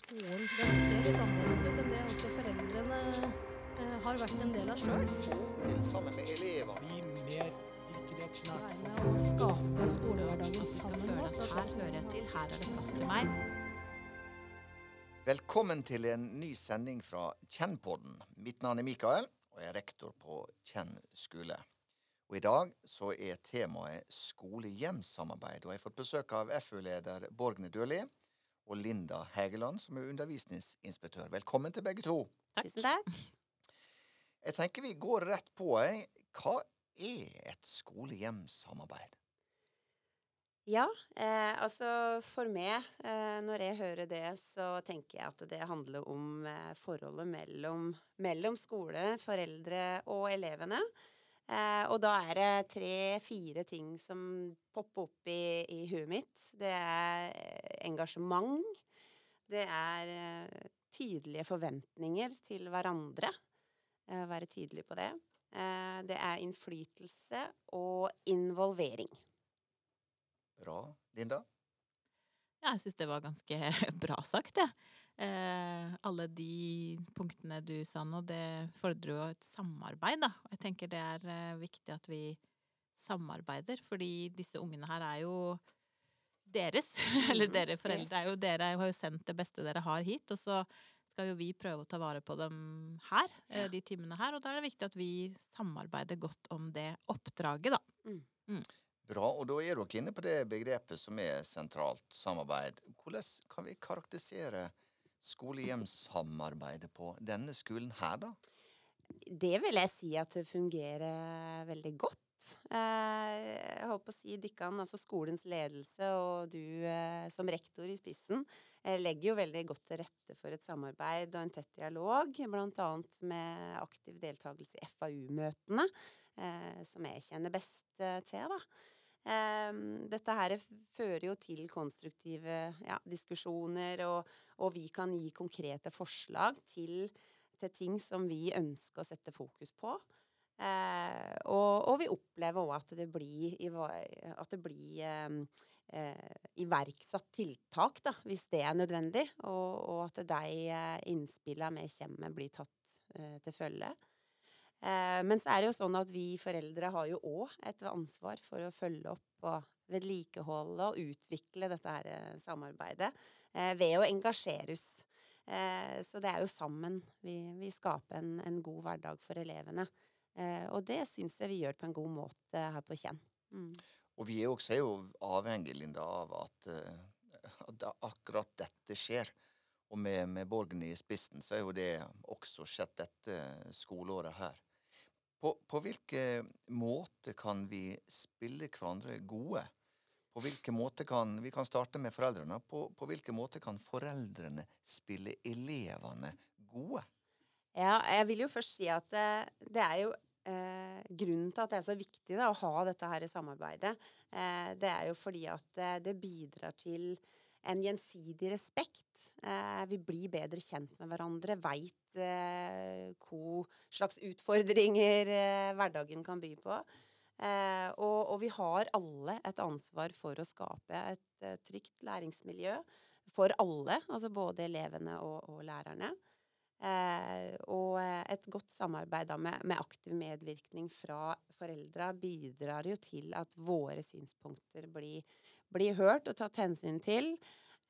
skolen. Den ser litt annerledes ut enn det også foreldrene eh, har vært en del av sjøl. Få til sammen med elever. Bli mer. Være med å skape skolehverdagen skal sammen med føle oss. at her hører jeg til, her er det plass til meg. Velkommen til en ny sending fra Kjennpodden. Mitt navn er Mikael, og jeg er rektor på Kjenn skole. Og I dag så er temaet skole-hjem-samarbeid. Og jeg har fått besøk av FU-leder Borgne Døli og Linda Hægeland, som er undervisningsinspektør. Velkommen til begge to. Tusen takk. Jeg tenker vi går rett på. eh. Hva er et skole-hjem-samarbeid? Ja, eh, altså for meg, eh, når jeg hører det, så tenker jeg at det handler om eh, forholdet mellom, mellom skole, foreldre og elevene. Eh, og da er det tre-fire ting som popper opp i, i huet mitt. Det er eh, engasjement. Det er eh, tydelige forventninger til hverandre. Eh, være tydelig på det. Eh, det er innflytelse og involvering. Bra. Linda? Ja, jeg syns det var ganske bra sagt, jeg. Eh, alle de punktene du sa nå, det fordrer jo et samarbeid, da. Og jeg tenker det er eh, viktig at vi samarbeider, fordi disse ungene her er jo deres. Eller Mhm, dere foreldre er jo. Dere har jo sendt det beste dere har hit, og så skal jo vi prøve å ta vare på dem her, eh, de timene her. Og da er det viktig at vi samarbeider godt om det oppdraget, da. Bra. Og da er dere inne på det begrepet som er sentralt, samarbeid. Hvordan kan vi karakterisere skole-hjem-samarbeidet på denne skolen her, da? Det vil jeg si at det fungerer veldig godt. Eh, Jeg holdt på å si Dikkan, altså skolens ledelse og du eh, som rektor i spissen, eh, legger jo veldig godt til rette for et samarbeid og en tett dialog, annet med aktiv deltakelse i FAU-møtene, som jeg kjenner best til, da. Eh, Dette her fører jo til konstruktive ja, diskusjoner, og, og vi kan gi konkrete forslag til til ting som vi ønsker å sette fokus på. Eh, og, og vi opplever òg at det blir, at det blir eh, eh, iverksatt tiltak, da, hvis det er nødvendig. Og, og at de eh, innspillene vi kommer med, blir tatt eh, til følge. Eh, men så er det jo sånn at vi foreldre har jo òg et ansvar for å følge opp og vedlikeholde og utvikle dette her eh, samarbeidet eh, ved å engasjere oss. så det er jo sammen vi, vi skaper en, en god hverdag for elevene. Og det syns jeg vi gjør på en god måte her på Kjenn. Mm. Og vi er også jo avhengig, Linda, av at, at akkurat dette skjer. Og med, med Borgen i spissen, så er jo det også skjedd dette skoleåret her. På, på hvilke måter kan vi spille hverandre gode? På hvilke måter kan Vi kan starte med foreldrene. På, på hvilke måter kan foreldrene spille elevene gode? Ja, jeg vil jo først si at det, det er jo eh, grunnen til at det er så viktig da, å ha dette her i samarbeidet. Eh, det er jo fordi at eh, det bidrar til en gjensidig respekt. Eh, vi blir bedre kjent med hverandre, veit eh, hva slags utfordringer eh, hverdagen kan by på. Eh, og, vi har alle et ansvar for å skape et eh, trygt læringsmiljø for alle, altså både elevene og, lærerne. Eh, og eh, et godt samarbeid med aktiv medvirkning fra foreldra bidrar jo til at våre synspunkter blir, blir hørt og tatt hensyn til.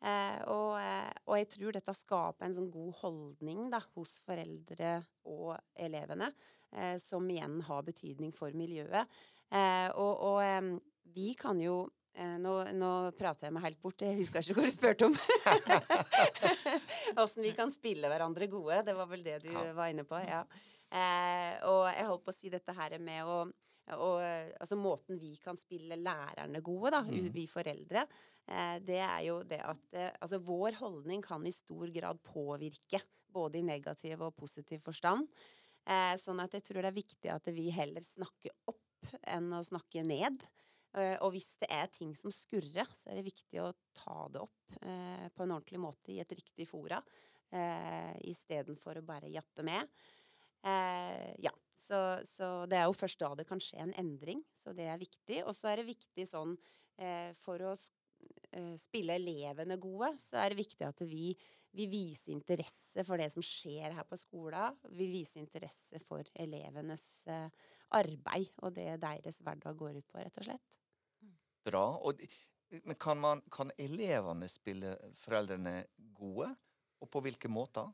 Eh, og, eh, og jeg tror dette skaper en sånn god holdning da, hos foreldre og elevene, eh, som igjen har betydning for miljøet. Eh, og og vi kan jo eh, nå, nå prater jeg meg helt bort, jeg husker ikke hva du spurte om. Åssen vi kan spille hverandre gode. Det var vel det du Ja. var inne på. ja. Eh, og jeg holdt på å si dette her med å og, altså måten vi kan spille lærerne gode, da, mm. vi foreldre, eh, det er jo det at eh, altså vår holdning kan i stor grad påvirke, både i negativ og positiv forstand. Eh, sånn at jeg tror det er viktig at vi heller snakker opp enn å snakke ned. Eh, og hvis det er ting som skurrer, så er det viktig å ta det opp eh, på en ordentlig måte i et riktig fora, eh, istedenfor å bare jatte med. Eh, ja, så, så det er jo først da det kan skje en endring, så det er viktig. Og så er det viktig sånn eh, for å eh, spille elevene gode, så er det viktig at vi, vi viser interesse for det som skjer her på skolen. Vi viser interesse for elevenes eh, arbeid og det deres hverdag går ut på, rett og slett. Bra. Og, men kan, man, kan elevene spille foreldrene gode? Og på hvilke måter?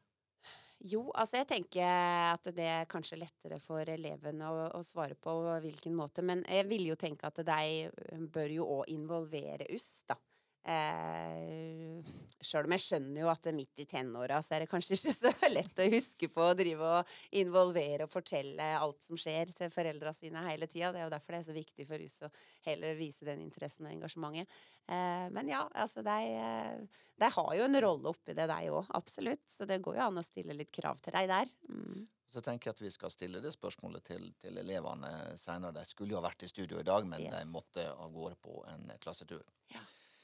Jo, altså jeg tenker at det er kanskje lettere for elevene å, å svare på hvilken måte, men jeg vil jo tenke at de bør jo òg involvere oss, da. Eh, Sjøl om jeg skjønner jo at midt i tenåra så er det kanskje ikke så lett å huske på å drive og involvere og fortelle alt som skjer til foreldra sine hele tida. Det er jo derfor det er så viktig for oss å heller vise den interessen og engasjementet. Eh, men ja, altså de, eh, de har jo en rolle oppi det, de òg. Absolutt. Så det går jo an å stille litt krav til deg der. Mm. Så tenker jeg at vi skal stille det spørsmålet til, til elevene senere. De skulle jo ha vært i studio i dag, men Yes. de måtte av gårde på en klassetur.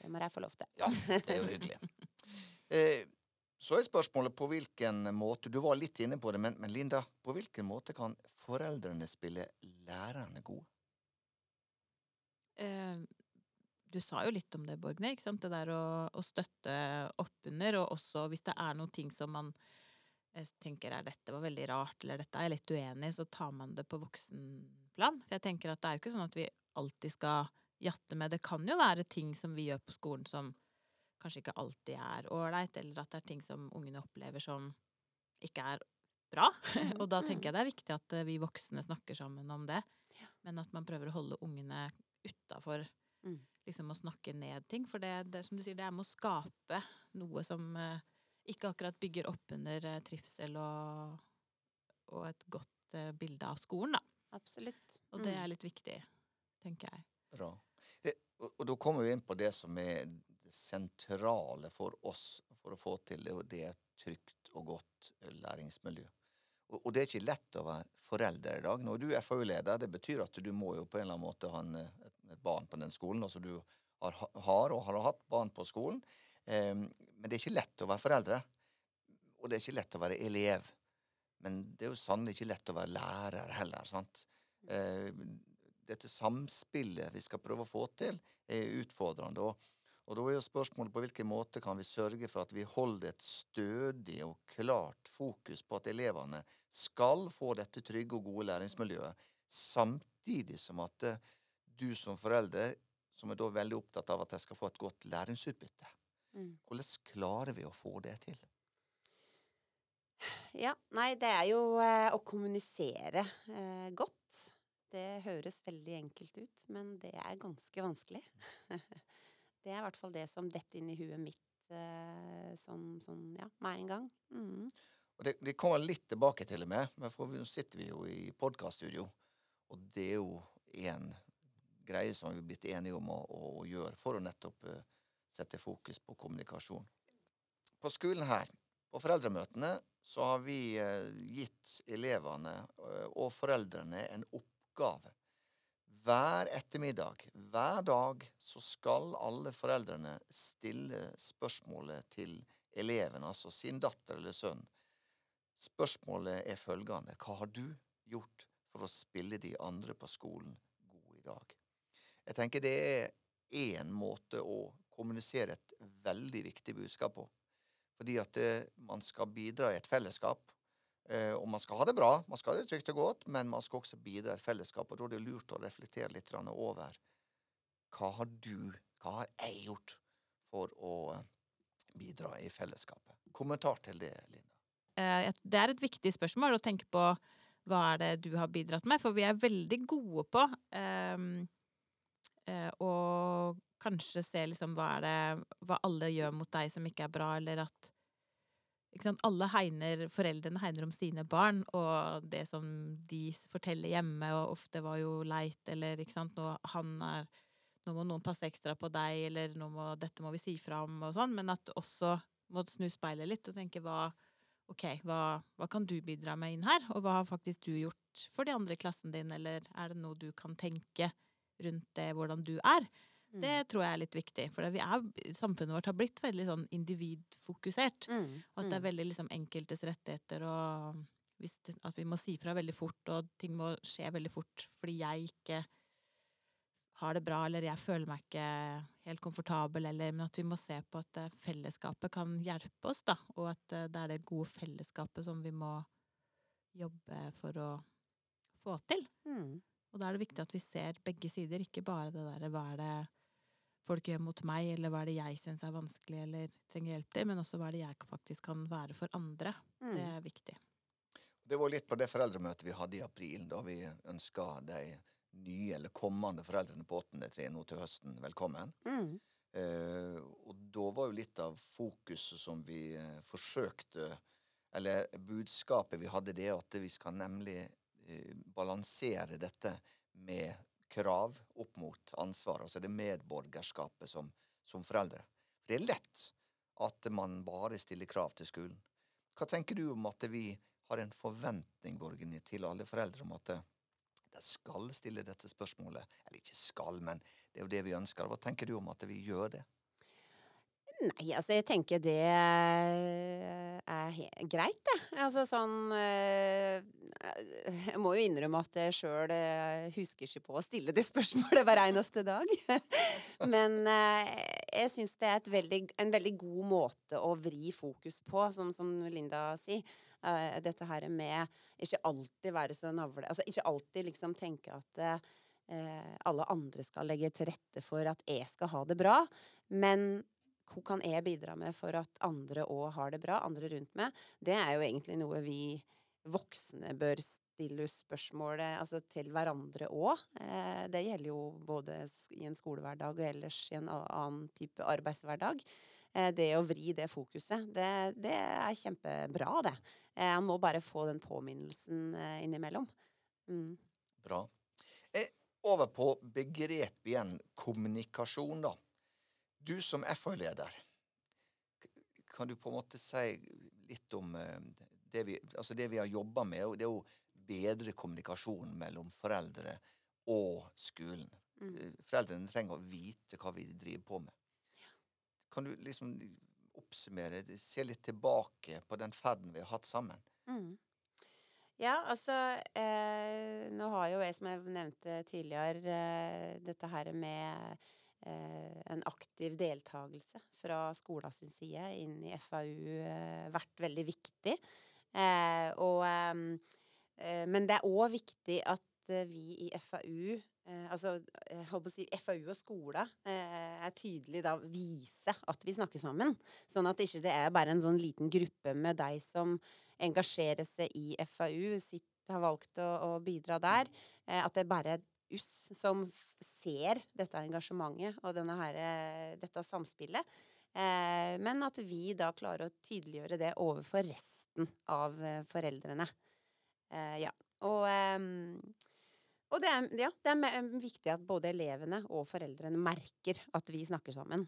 Det må jeg få lov til. Ja, det er jo hyggelig. Eh, så er spørsmålet på hvilken måte Du var litt inne på det, men, men Linda, på hvilken måte kan foreldrene spille lærerne gode? Eh, du sa jo litt om det, Borgne. ikke sant? Det der å, å støtte oppunder, og også hvis det er noen ting som man eh, tenker er dette var veldig rart, eller dette er jeg litt uenig i, så tar man det på voksenplan. For jeg tenker at det er jo ikke sånn at vi alltid skal jatte med. Det kan jo være ting som vi gjør på skolen som kanskje ikke alltid er ålreit, eller at det er ting som ungene opplever som ikke er bra. og da tenker jeg det er viktig at eh, vi voksne snakker sammen om det. Men at man prøver å holde ungene utafor Mm. liksom å snakke ned ting. For det, det som du sier, det er med å skape noe som eh, ikke akkurat bygger opp under eh, trivsel og, og et godt bilde av skolen, da. Absolutt. Og det Mm. er litt viktig, tenker jeg. Bra. Og, og da kommer vi inn på det som er det sentrale for oss for å få til det, og det er et trygt og godt eh, læringsmiljø. Og, og det er ikke lett å være forelder i dag. Når du er FAU-leder, det betyr at du må jo på en eller annen måte ha en, et, et barn på den skolen. Altså du har, har og har hatt barn på skolen. Eh, men det er ikke lett å være foreldre. Og det er ikke lett å være elev. Men det er jo sannelig ikke lett å være lærer heller. sant? Eh, dette samspillet vi skal prøve å få til, er utfordrende. Og, og da er jo spørsmålet på hvilken måte kan vi sørge for at vi holder et stødig og klart fokus på at elevene skal få dette trygge og gode læringsmiljøet, samtidig som at eh, du som forelder, som er da veldig opptatt av at de skal få et godt læringsutbytte. Mm. Hvordan klarer vi å få det til? Ja, nei, det er jo eh, å kommunisere eh, godt. Det høres veldig enkelt ut, men det er ganske vanskelig. det er i hvert fall det som detter inn i huet mitt eh, sånn, sånn, ja, med en gang. Mm. Og det, det kommer litt tilbake til og med, men for nå sitter vi jo i podkaststudio, og det er jo en greie som vi er blitt enige om å, å gjøre for å nettopp eh, sette fokus på kommunikasjon. På skolen her, på foreldremøtene, så har vi eh, gitt elevene og foreldrene en oppgave. Hver ettermiddag, hver dag, så skal alle foreldrene stille spørsmålet til eleven, altså sin datter eller sønn. Spørsmålet er følgende Hva har du gjort for å spille de andre på skolen gode i dag? Jeg tenker det er én måte å kommunisere et veldig viktig budskap på. Fordi at eh, man skal bidra i et fellesskap. Eh, og man skal ha det bra, man skal ha det trygt og godt, men man skal også bidra i fellesskap. Og da er det lurt å reflektere litt over hva har du, hva har jeg gjort for å eh, bidra i fellesskapet? Kommentar til det, Linda. Eh, Det er et viktig spørsmål å tenke på hva er det du har bidratt med, for vi er veldig gode på eh, å kanskje se liksom hva er det hva alle gjør mot deg som ikke er bra, eller at? Alle hegner, foreldrene hegner om sine barn, og det som de forteller hjemme, og ofte var jo leit, eller ikke sant, nå, er, nå må noen passe ekstra på deg, eller må, dette må vi si fra om, og sånn, men at også må snu speilet litt og tenke hva, ok, hva, hva kan du bidra med inn her, og hva har faktisk du gjort for de andre i klassen din, eller er det noe du kan tenke rundt det, hvordan du er? Det tror jeg er litt viktig, for vi er, samfunnet vårt har blitt veldig sånn individfokusert. Mm. Og at det er veldig liksom enkeltes rettigheter, og hvis, at vi må si fra veldig fort, og ting må skje veldig fort fordi jeg ikke har det bra, eller jeg føler meg ikke helt komfortabel, eller, men at vi må se på at eh, fellesskapet kan hjelpe oss, da. Og at eh, det er det gode fellesskapet som vi må jobbe for å få til. Mm. Og da er det viktig at vi ser begge sider, ikke bare det derre hva er det folk gjør mot meg, eller hva er det jeg syns er vanskelig eller trenger hjelp til, men også hva er det jeg faktisk kan være for andre. Det Mm. er viktig. Det var litt på det foreldremøtet vi hadde i april, da vi ønska de nye eller kommende foreldrene på åttende trinn nå til høsten velkommen. Mm. Eh, og da var jo litt av fokuset som vi eh, forsøkte Eller budskapet vi hadde, det at vi skal nemlig eh, balansere dette med krav opp mot ansvar. Altså det medborgerskapet som, som foreldre. For det er lett at man bare stiller krav til skolen. Hva tenker du om at vi har en forventning, Borgen, til alle foreldre om at de skal stille dette spørsmålet? Eller ikke skal, men det er jo det vi ønsker. Hva tenker du om at vi gjør det? Nei, altså jeg tenker det er greit, det. Altså sånn eh, Jeg må jo innrømme at jeg sjøl husker ikke på å stille det spørsmålet hver eneste dag. Men eh, jeg syns det er veldig, en veldig god måte å vri fokus på, som, som Linda sier. Eh, dette her med ikke alltid være så navle Altså ikke alltid liksom tenke at eh, alle andre skal legge til rette for at jeg skal ha det bra. Men hva kan jeg bidra med for at andre òg har det bra, andre rundt meg? Det er jo egentlig noe vi voksne bør stille spørsmålet altså til hverandre òg. Eh, det gjelder jo både i en skolehverdag og ellers i en annen type arbeidshverdag. Eh, det å vri det fokuset, det, det er kjempebra, det. Man må bare få den påminnelsen eh, innimellom. Mm. Bra. Eh, over på begrep igjen. Kommunikasjon, da. Du som FA-leder, kan du på en måte si litt om eh, det vi, altså det vi har jobba med? Det er jo bedre kommunikasjon mellom foreldre og skolen. Mm. Eh, Foreldrene trenger å vite hva vi driver på med. Kan du liksom oppsummere, se litt tilbake på den ferden vi har hatt sammen? Mm. Ja, altså eh, Nå har jo jeg, som jeg nevnte tidligere, eh, dette her med en aktiv deltakelse fra skolen sin side inn i FAU eh, vært veldig viktig. Eh, og, eh, men det er òg viktig at eh, vi i FAU Eh, altså, jeg håper å si FAU og skole eh, er tydelig da vise at vi snakker sammen. Sånn at ikke det er bare en sånn liten gruppe med deg som engasjerer seg i FAU, sitt, har valgt å, å bidra der. Eh, at det bare er oss som ser dette engasjementet og denne her, eh, dette samspillet. Eh, men at vi da klarer å tydeliggjøre det overfor resten av eh, foreldrene. Eh, ja. Og eh, og det er, ja, det er viktig at både elevene og foreldrene merker at vi snakker sammen.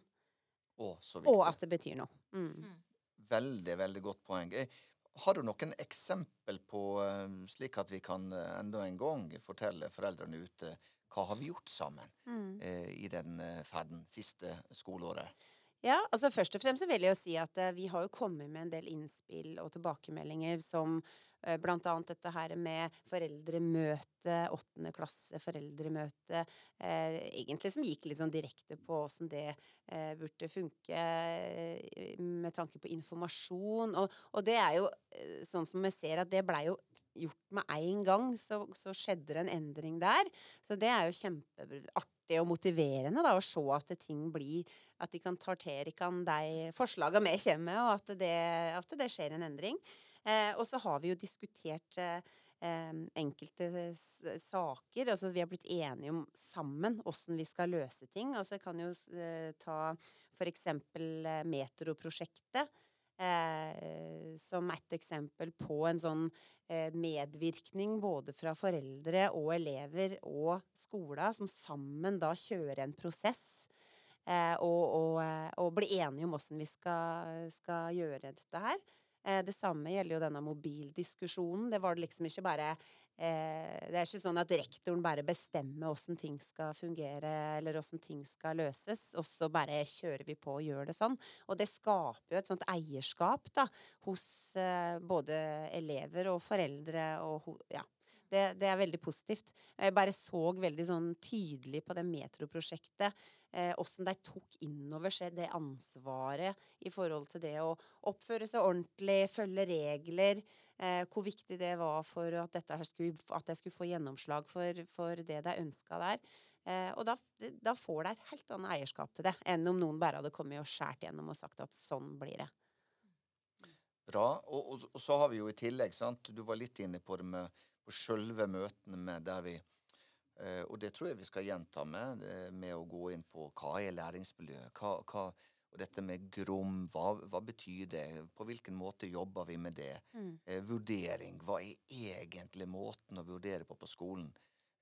Å, så. Og at det betyr noe. Mm. Veldig, veldig godt poeng. Eh, Har du noen eksempel på, eh, slik at vi kan eh, enda en gang fortelle foreldrene ute hva har vi gjort sammen Mm. eh, i den ferden siste skoleåret? Ja, altså først og fremst så vil jeg jo si at eh, vi har jo kommet med en del innspill og tilbakemeldinger som eh, blant annet dette her med foreldremøte, åttende klasse foreldremøte, eh, egentlig som gikk litt sånn direkte på åssen det eh, burde funke med tanke på informasjon. Og, og det er jo sånn som vi ser at det blei jo gjort med en gang, så, så skjedde det en endring der. Så det er jo kjempeartig og motiverende da, å se at ting blir At de kan ta til kan de forslagene vi kommer med, og at det, at det skjer en endring. Eh, og så har vi jo diskutert eh, eh, enkelte saker. Altså vi har blitt enige om sammen hvordan vi skal løse ting. Altså jeg kan jo eh, ta eksempel eh, Metroprosjektet. Eh, som et eksempel på en sånn eh, medvirkning både fra foreldre og elever og skoler, som sammen da kjører en prosess. Eh, og, og, eh, og bli enige om åssen vi skal, skal gjøre dette her. Eh, det samme gjelder jo denne mobildiskusjonen. Det var det liksom ikke bare Det er ikke sånn at rektoren bare bestemmer åssen ting skal fungere, eller åssen ting skal løses, og så bare kjører vi på og gjør det sånn. Og det skaper jo et sånt eierskap da, hos både elever og foreldre og ja. Det, det er veldig positivt. Jeg bare så veldig sånn tydelig på det metroprosjektet Åssen de tok innover seg det ansvaret i forhold til det å oppføre seg ordentlig, følge regler. Eh, hvor viktig det var for at, dette skulle, at jeg skulle få gjennomslag for, for det de ønska der. Eh, og da, da får de et helt annet eierskap til det enn om noen bare hadde kommet og skåret gjennom og sagt at sånn blir det. Bra. Og, og, og så har vi jo i tillegg, sant, du var litt inne på det med på sjølve møtene med der vi eh, Og det tror jeg vi skal gjenta med, eh, med å gå inn på hva er læringsmiljø? Hva, hva, og dette med GROM, hva, hva, betyr det? På hvilken måte jobber vi med det? Mm. Eh, vurdering, hva er egentlig måten å vurdere på på skolen?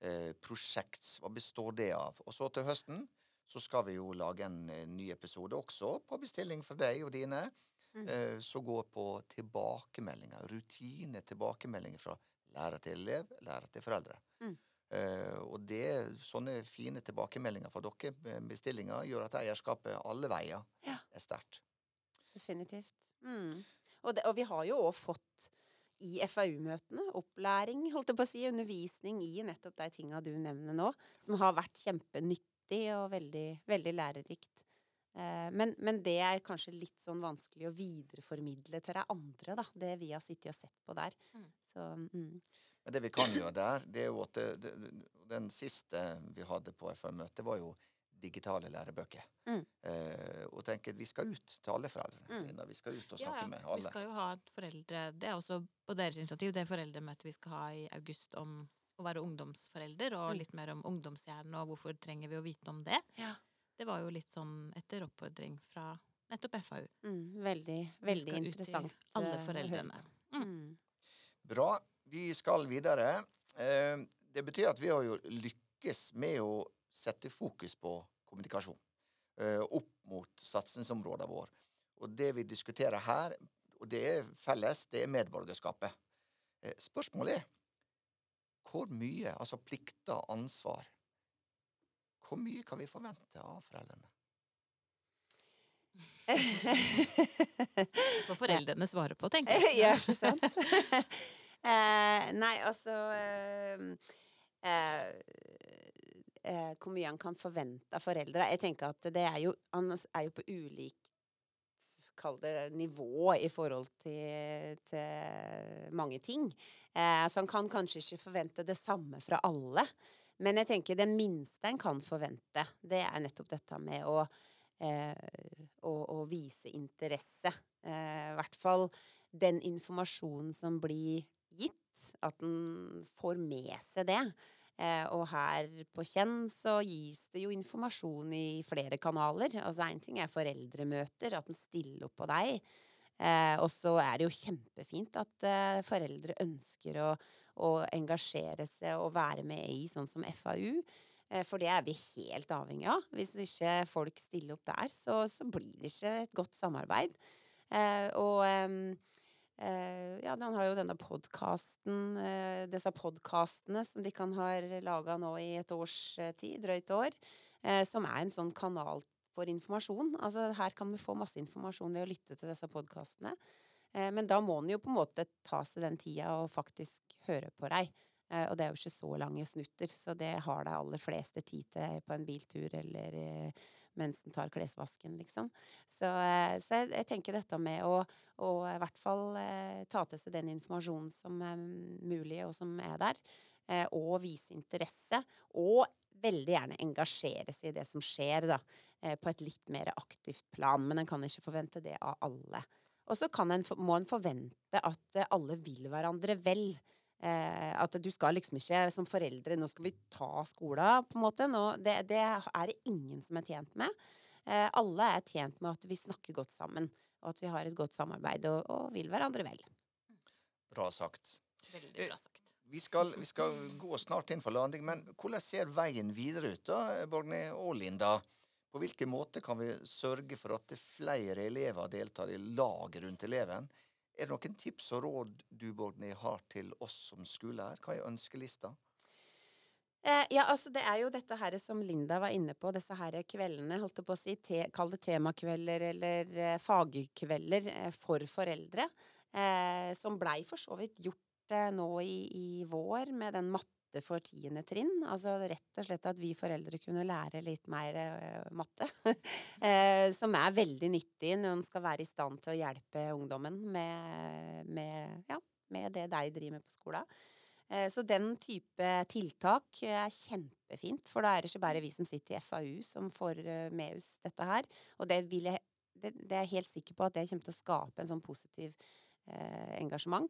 Eh, prosjekt, hva består det av? Og så til høsten så skal vi jo lage en, en ny episode også, på bestilling fra deg og dine, Mm. eh, som går på tilbakemeldinger, rutine tilbakemeldinger fra lærer til elev, lærer til foreldre. Mm. Eh, og det, sånne fine tilbakemeldinger fra dere bestillinger gjør at eierskapet alle veier Ja. er sterkt. Definitivt. Mm. Og, det, og vi har jo òg fått i FAU-møtene opplæring, holdt jeg på å si, undervisning i nettopp de tinga du nevner nå, som har vært kjempenyttig og veldig, veldig lærerikt. Eh, men, men det er kanskje litt sånn vanskelig å videreformidle til de andre, da. Det vi har sittet og sett på der. Mm. Så mm. Men det vi kan gjøre der, det er jo at det, det, den siste vi hadde på FM-møtet, var jo digitale lærebøker. Mm. Eh, og tenker vi skal ut til alle foreldrene. Mm. Vi skal ut og snakke ja. med Vi skal jo ha et foreldre Det er også på deres initiativ, det foreldremøtet vi skal ha i august om å være ungdomsforelder, og Mm. litt mer om ungdomshjernen og hvorfor trenger vi å vite om det. Ja. Det var jo litt sånn etter oppfordring fra nettopp FAU. Mm. Veldig, Vi veldig skal ut til interessant. Alle eh, foreldrene. på. Mm. Bra. Vi skal videre. Eh, det betyr at vi har jo lykkes med å sette fokus på kommunikasjon eh, opp mot satsingsområdene våre. Og det vi diskuterer her, og det er felles, det er medborgerskapet. Eh, spørsmålet er hvor mye, altså plikter, ansvar Hvor mye kan vi forvente av foreldrene? For foreldrene svarer på, tenker jeg. ja, ikke sant? eh, nei, altså eh, eh, eh, Hvor mye han kan forvente av foreldre. Jeg tenker at det er jo Han er jo på ulikt Kall det nivå i forhold til, til mange ting. Eh, så han kan kanskje ikke forvente det samme fra alle. Men jeg tenker det minste en kan forvente, det er nettopp dette med å eh, å, å vise interesse. Eh, I hvert fall den informasjonen som blir gitt, at en får med seg det. Eh, og her på Kjenn så gis det jo informasjon i flere kanaler. Altså én ting er foreldremøter, at en stiller opp på deg. Eh, og så er det jo kjempefint at eh, foreldre ønsker å, å engasjere seg og være med i sånn som FAU. Eh, For det er vi helt avhengig av. Hvis ikke folk stiller opp der, så, så blir det ikke et godt samarbeid. Eh, og eh, ja, han har jo denne podkasten, disse podkastene som de kan ha laga nå i et års tid, drøyt år, som er en sånn kanal for informasjon. Altså her kan vi få masse informasjon ved å lytte til disse podkastene. Men da må en jo på en måte ta seg den tida og faktisk høre på deg. Eh, og det er jo ikke så lange snutter, så det har de aller fleste tid til på en biltur eller eh, mens en tar klesvasken, liksom. Så, eh, så jeg, jeg tenker dette med å, å i hvert fall ta til seg den informasjonen som er mulig, og som er der, og vise interesse. Og veldig gjerne engasjere seg i det som skjer, da, på et litt mer aktivt plan. Men en kan ikke forvente det av alle. Og så må en forvente at alle vil hverandre vel. Eh, at du skal liksom ikke som foreldre Nå skal vi ta skolen, på en måte. Nå, det, det er det ingen som er tjent med. Eh, alle er tjent med at vi snakker godt sammen, og at vi har et godt samarbeid og, og vil hverandre vel. Bra sagt. Veldig bra sagt. Vi skal, vi skal gå snart inn for landing, men hvordan ser veien videre ut, da, Borgny og Linda? På hvilken måte kan vi sørge for at det flere elever deltar i lag rundt eleven? Er det noen tips og råd du, Borgny, har til oss som skoleeier? Hva er ønskelista? Eh, ja, altså det er jo dette her som Linda var inne på, disse her kveldene, holdt jeg på å si, te, kall det temakvelder eller eh, fagkvelder eh, for foreldre, eh, som blei for så vidt gjort eh, nå i, i vår med den matte for tiende trinn. Altså rett og slett at vi foreldre kunne lære litt mer eh, matte. eh, som er veldig nyttig når en skal være i stand til å hjelpe ungdommen med, med, ja, med det de driver med på skolen. Eh, så den type tiltak er kjempefint, for da er det ikke bare vi som sitter i FAU som får med oss dette her. Og det, vil jeg, det, det er jeg helt sikker på at det kommer til å skape en sånn positiv eh, engasjement.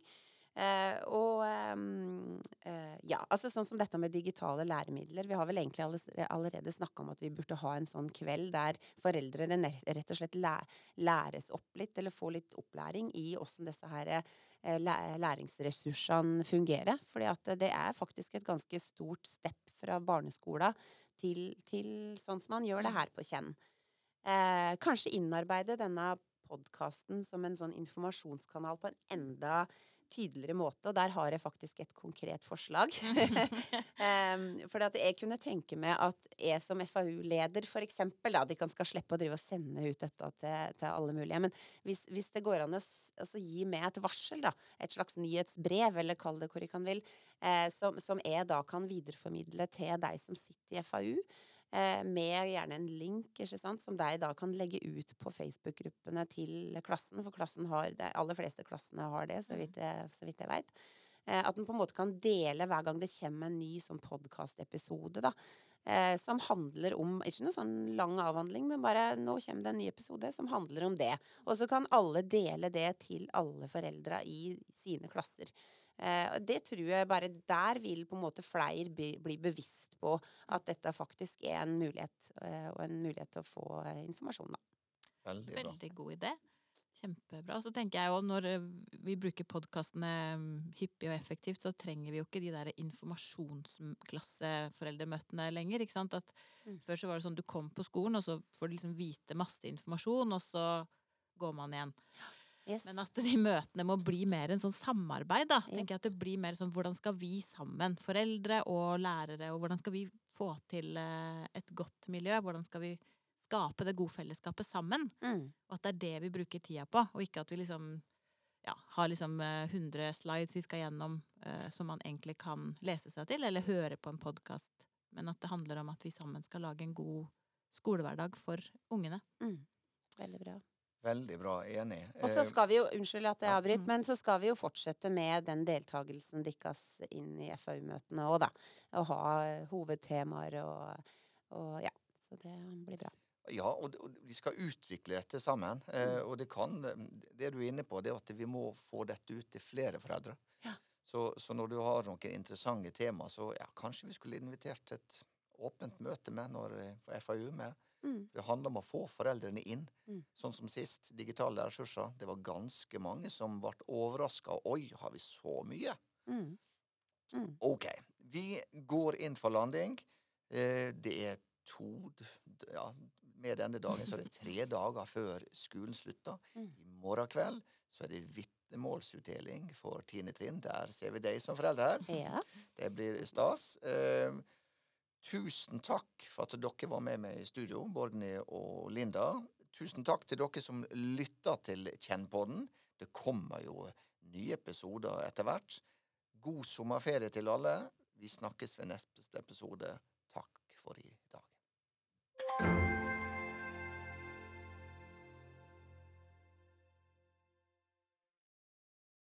Eh, og ehm, eh, ja, altså sånn som dette med digitale læremidler. Vi har vel egentlig allerede snakka om at vi burde ha en sånn kveld der foreldrene rett og slett læres opp litt, eller får litt opplæring i åssen disse her eh, læringsressursene fungerer. Fordi at det er faktisk et ganske stort step fra barneskolen til, til sånn som man gjør det her på Kjenn. Eh, kanskje innarbeide denne podkasten som en sånn informasjonskanal på en enda tydeligere måte, og der har jeg faktisk et konkret forslag. um, for at jeg kunne tenke meg at jeg som FAU-leder, for eksempel, da, de kan skal slippe å drive og sende ut dette til, til alle mulige, men hvis, hvis det går an å altså, gi meg et varsel, da, et slags nyhetsbrev, eller kall det hvor jeg kan vil, eh, som, som jeg da kan videreformidle til deg som sitter i FAU, med gjerne en link, ikke sant, som deg da kan legge ut på Facebook-gruppene til klassen, for klassen har, de aller fleste klassene har det, så vidt jeg, så vidt jeg vet. Eh, at den på en måte kan dele hver gang det kommer en ny sånn podkastepisode, da. Eh, som handler om Ikke noe sånn lang avhandling, men bare nå kommer det en ny episode som handler om det. Og så kan alle dele det til alle foreldra i sine klasser. Eh, og det tror jeg bare der vil på en måte flere bli, bevisst på at dette faktisk er en mulighet, eh, og en mulighet til å få eh, informasjon, da. Veldig bra. Veldig god idé. Kjempebra. Og så tenker jeg jo når vi bruker podkastene hyppig og effektivt, så trenger vi jo ikke de der informasjonsklasseforeldremøtene lenger. ikke sant? At Mm. Før så var det sånn du kom på skolen, og så får du liksom vite masse informasjon, og så går man igjen. Yes. Men at de møtene må bli mer en sånn samarbeid, da. Ja. Tenker jeg at det blir mer sånn hvordan skal vi sammen, foreldre og lærere, og hvordan skal vi få til eh, et godt miljø? Hvordan skal vi skape det gode fellesskapet sammen? Mm. Og at det er det vi bruker tida på, og ikke at vi liksom ja, har liksom eh, 100 slides vi skal gjennom eh, som man egentlig kan lese seg til, eller høre på en podkast. Men at det handler om at vi sammen skal lage en god skolehverdag for ungene. Mm. Veldig bra. Veldig bra. Enig. Og så Eh, skal vi jo, unnskyld at jeg avbryter, ja. men så skal vi jo fortsette med den deltakelsen deres inn i FAU-møtene òg, da. Og ha eh, hovedtemaer og, og ja. Så det blir bra. Ja, og, vi skal utvikle dette sammen. Eh, Mm. og det kan Det du er inne på, det er at vi må få dette ut til flere foreldre. Ja. Så, så når du har noen interessante tema, så ja, kanskje vi skulle invitert et åpent møte med når FAU med. Mm. Det handler om å få foreldrene inn. Mm. Sånn som sist, digitale ressurser. Det var ganske mange som ble overraska. Oi, har vi så mye? Mm. Mm. OK. Vi går inn for landing. Eh, det er to Ja, med denne dagen så er det tre dager før skolen slutter. Mm. I morgen kveld så er det vitnemålsutdeling for tiende trinn. Der ser vi deg som foreldre her. Ja. Det blir stas. Eh, tusen takk for at dere var med meg i studio, Borgny og Linda. Tusen takk til dere som lytter til Kjennpodden. Det kommer jo nye episoder etter hvert. God sommerferie til alle. Vi snakkes ved neste episode. Takk for i dag.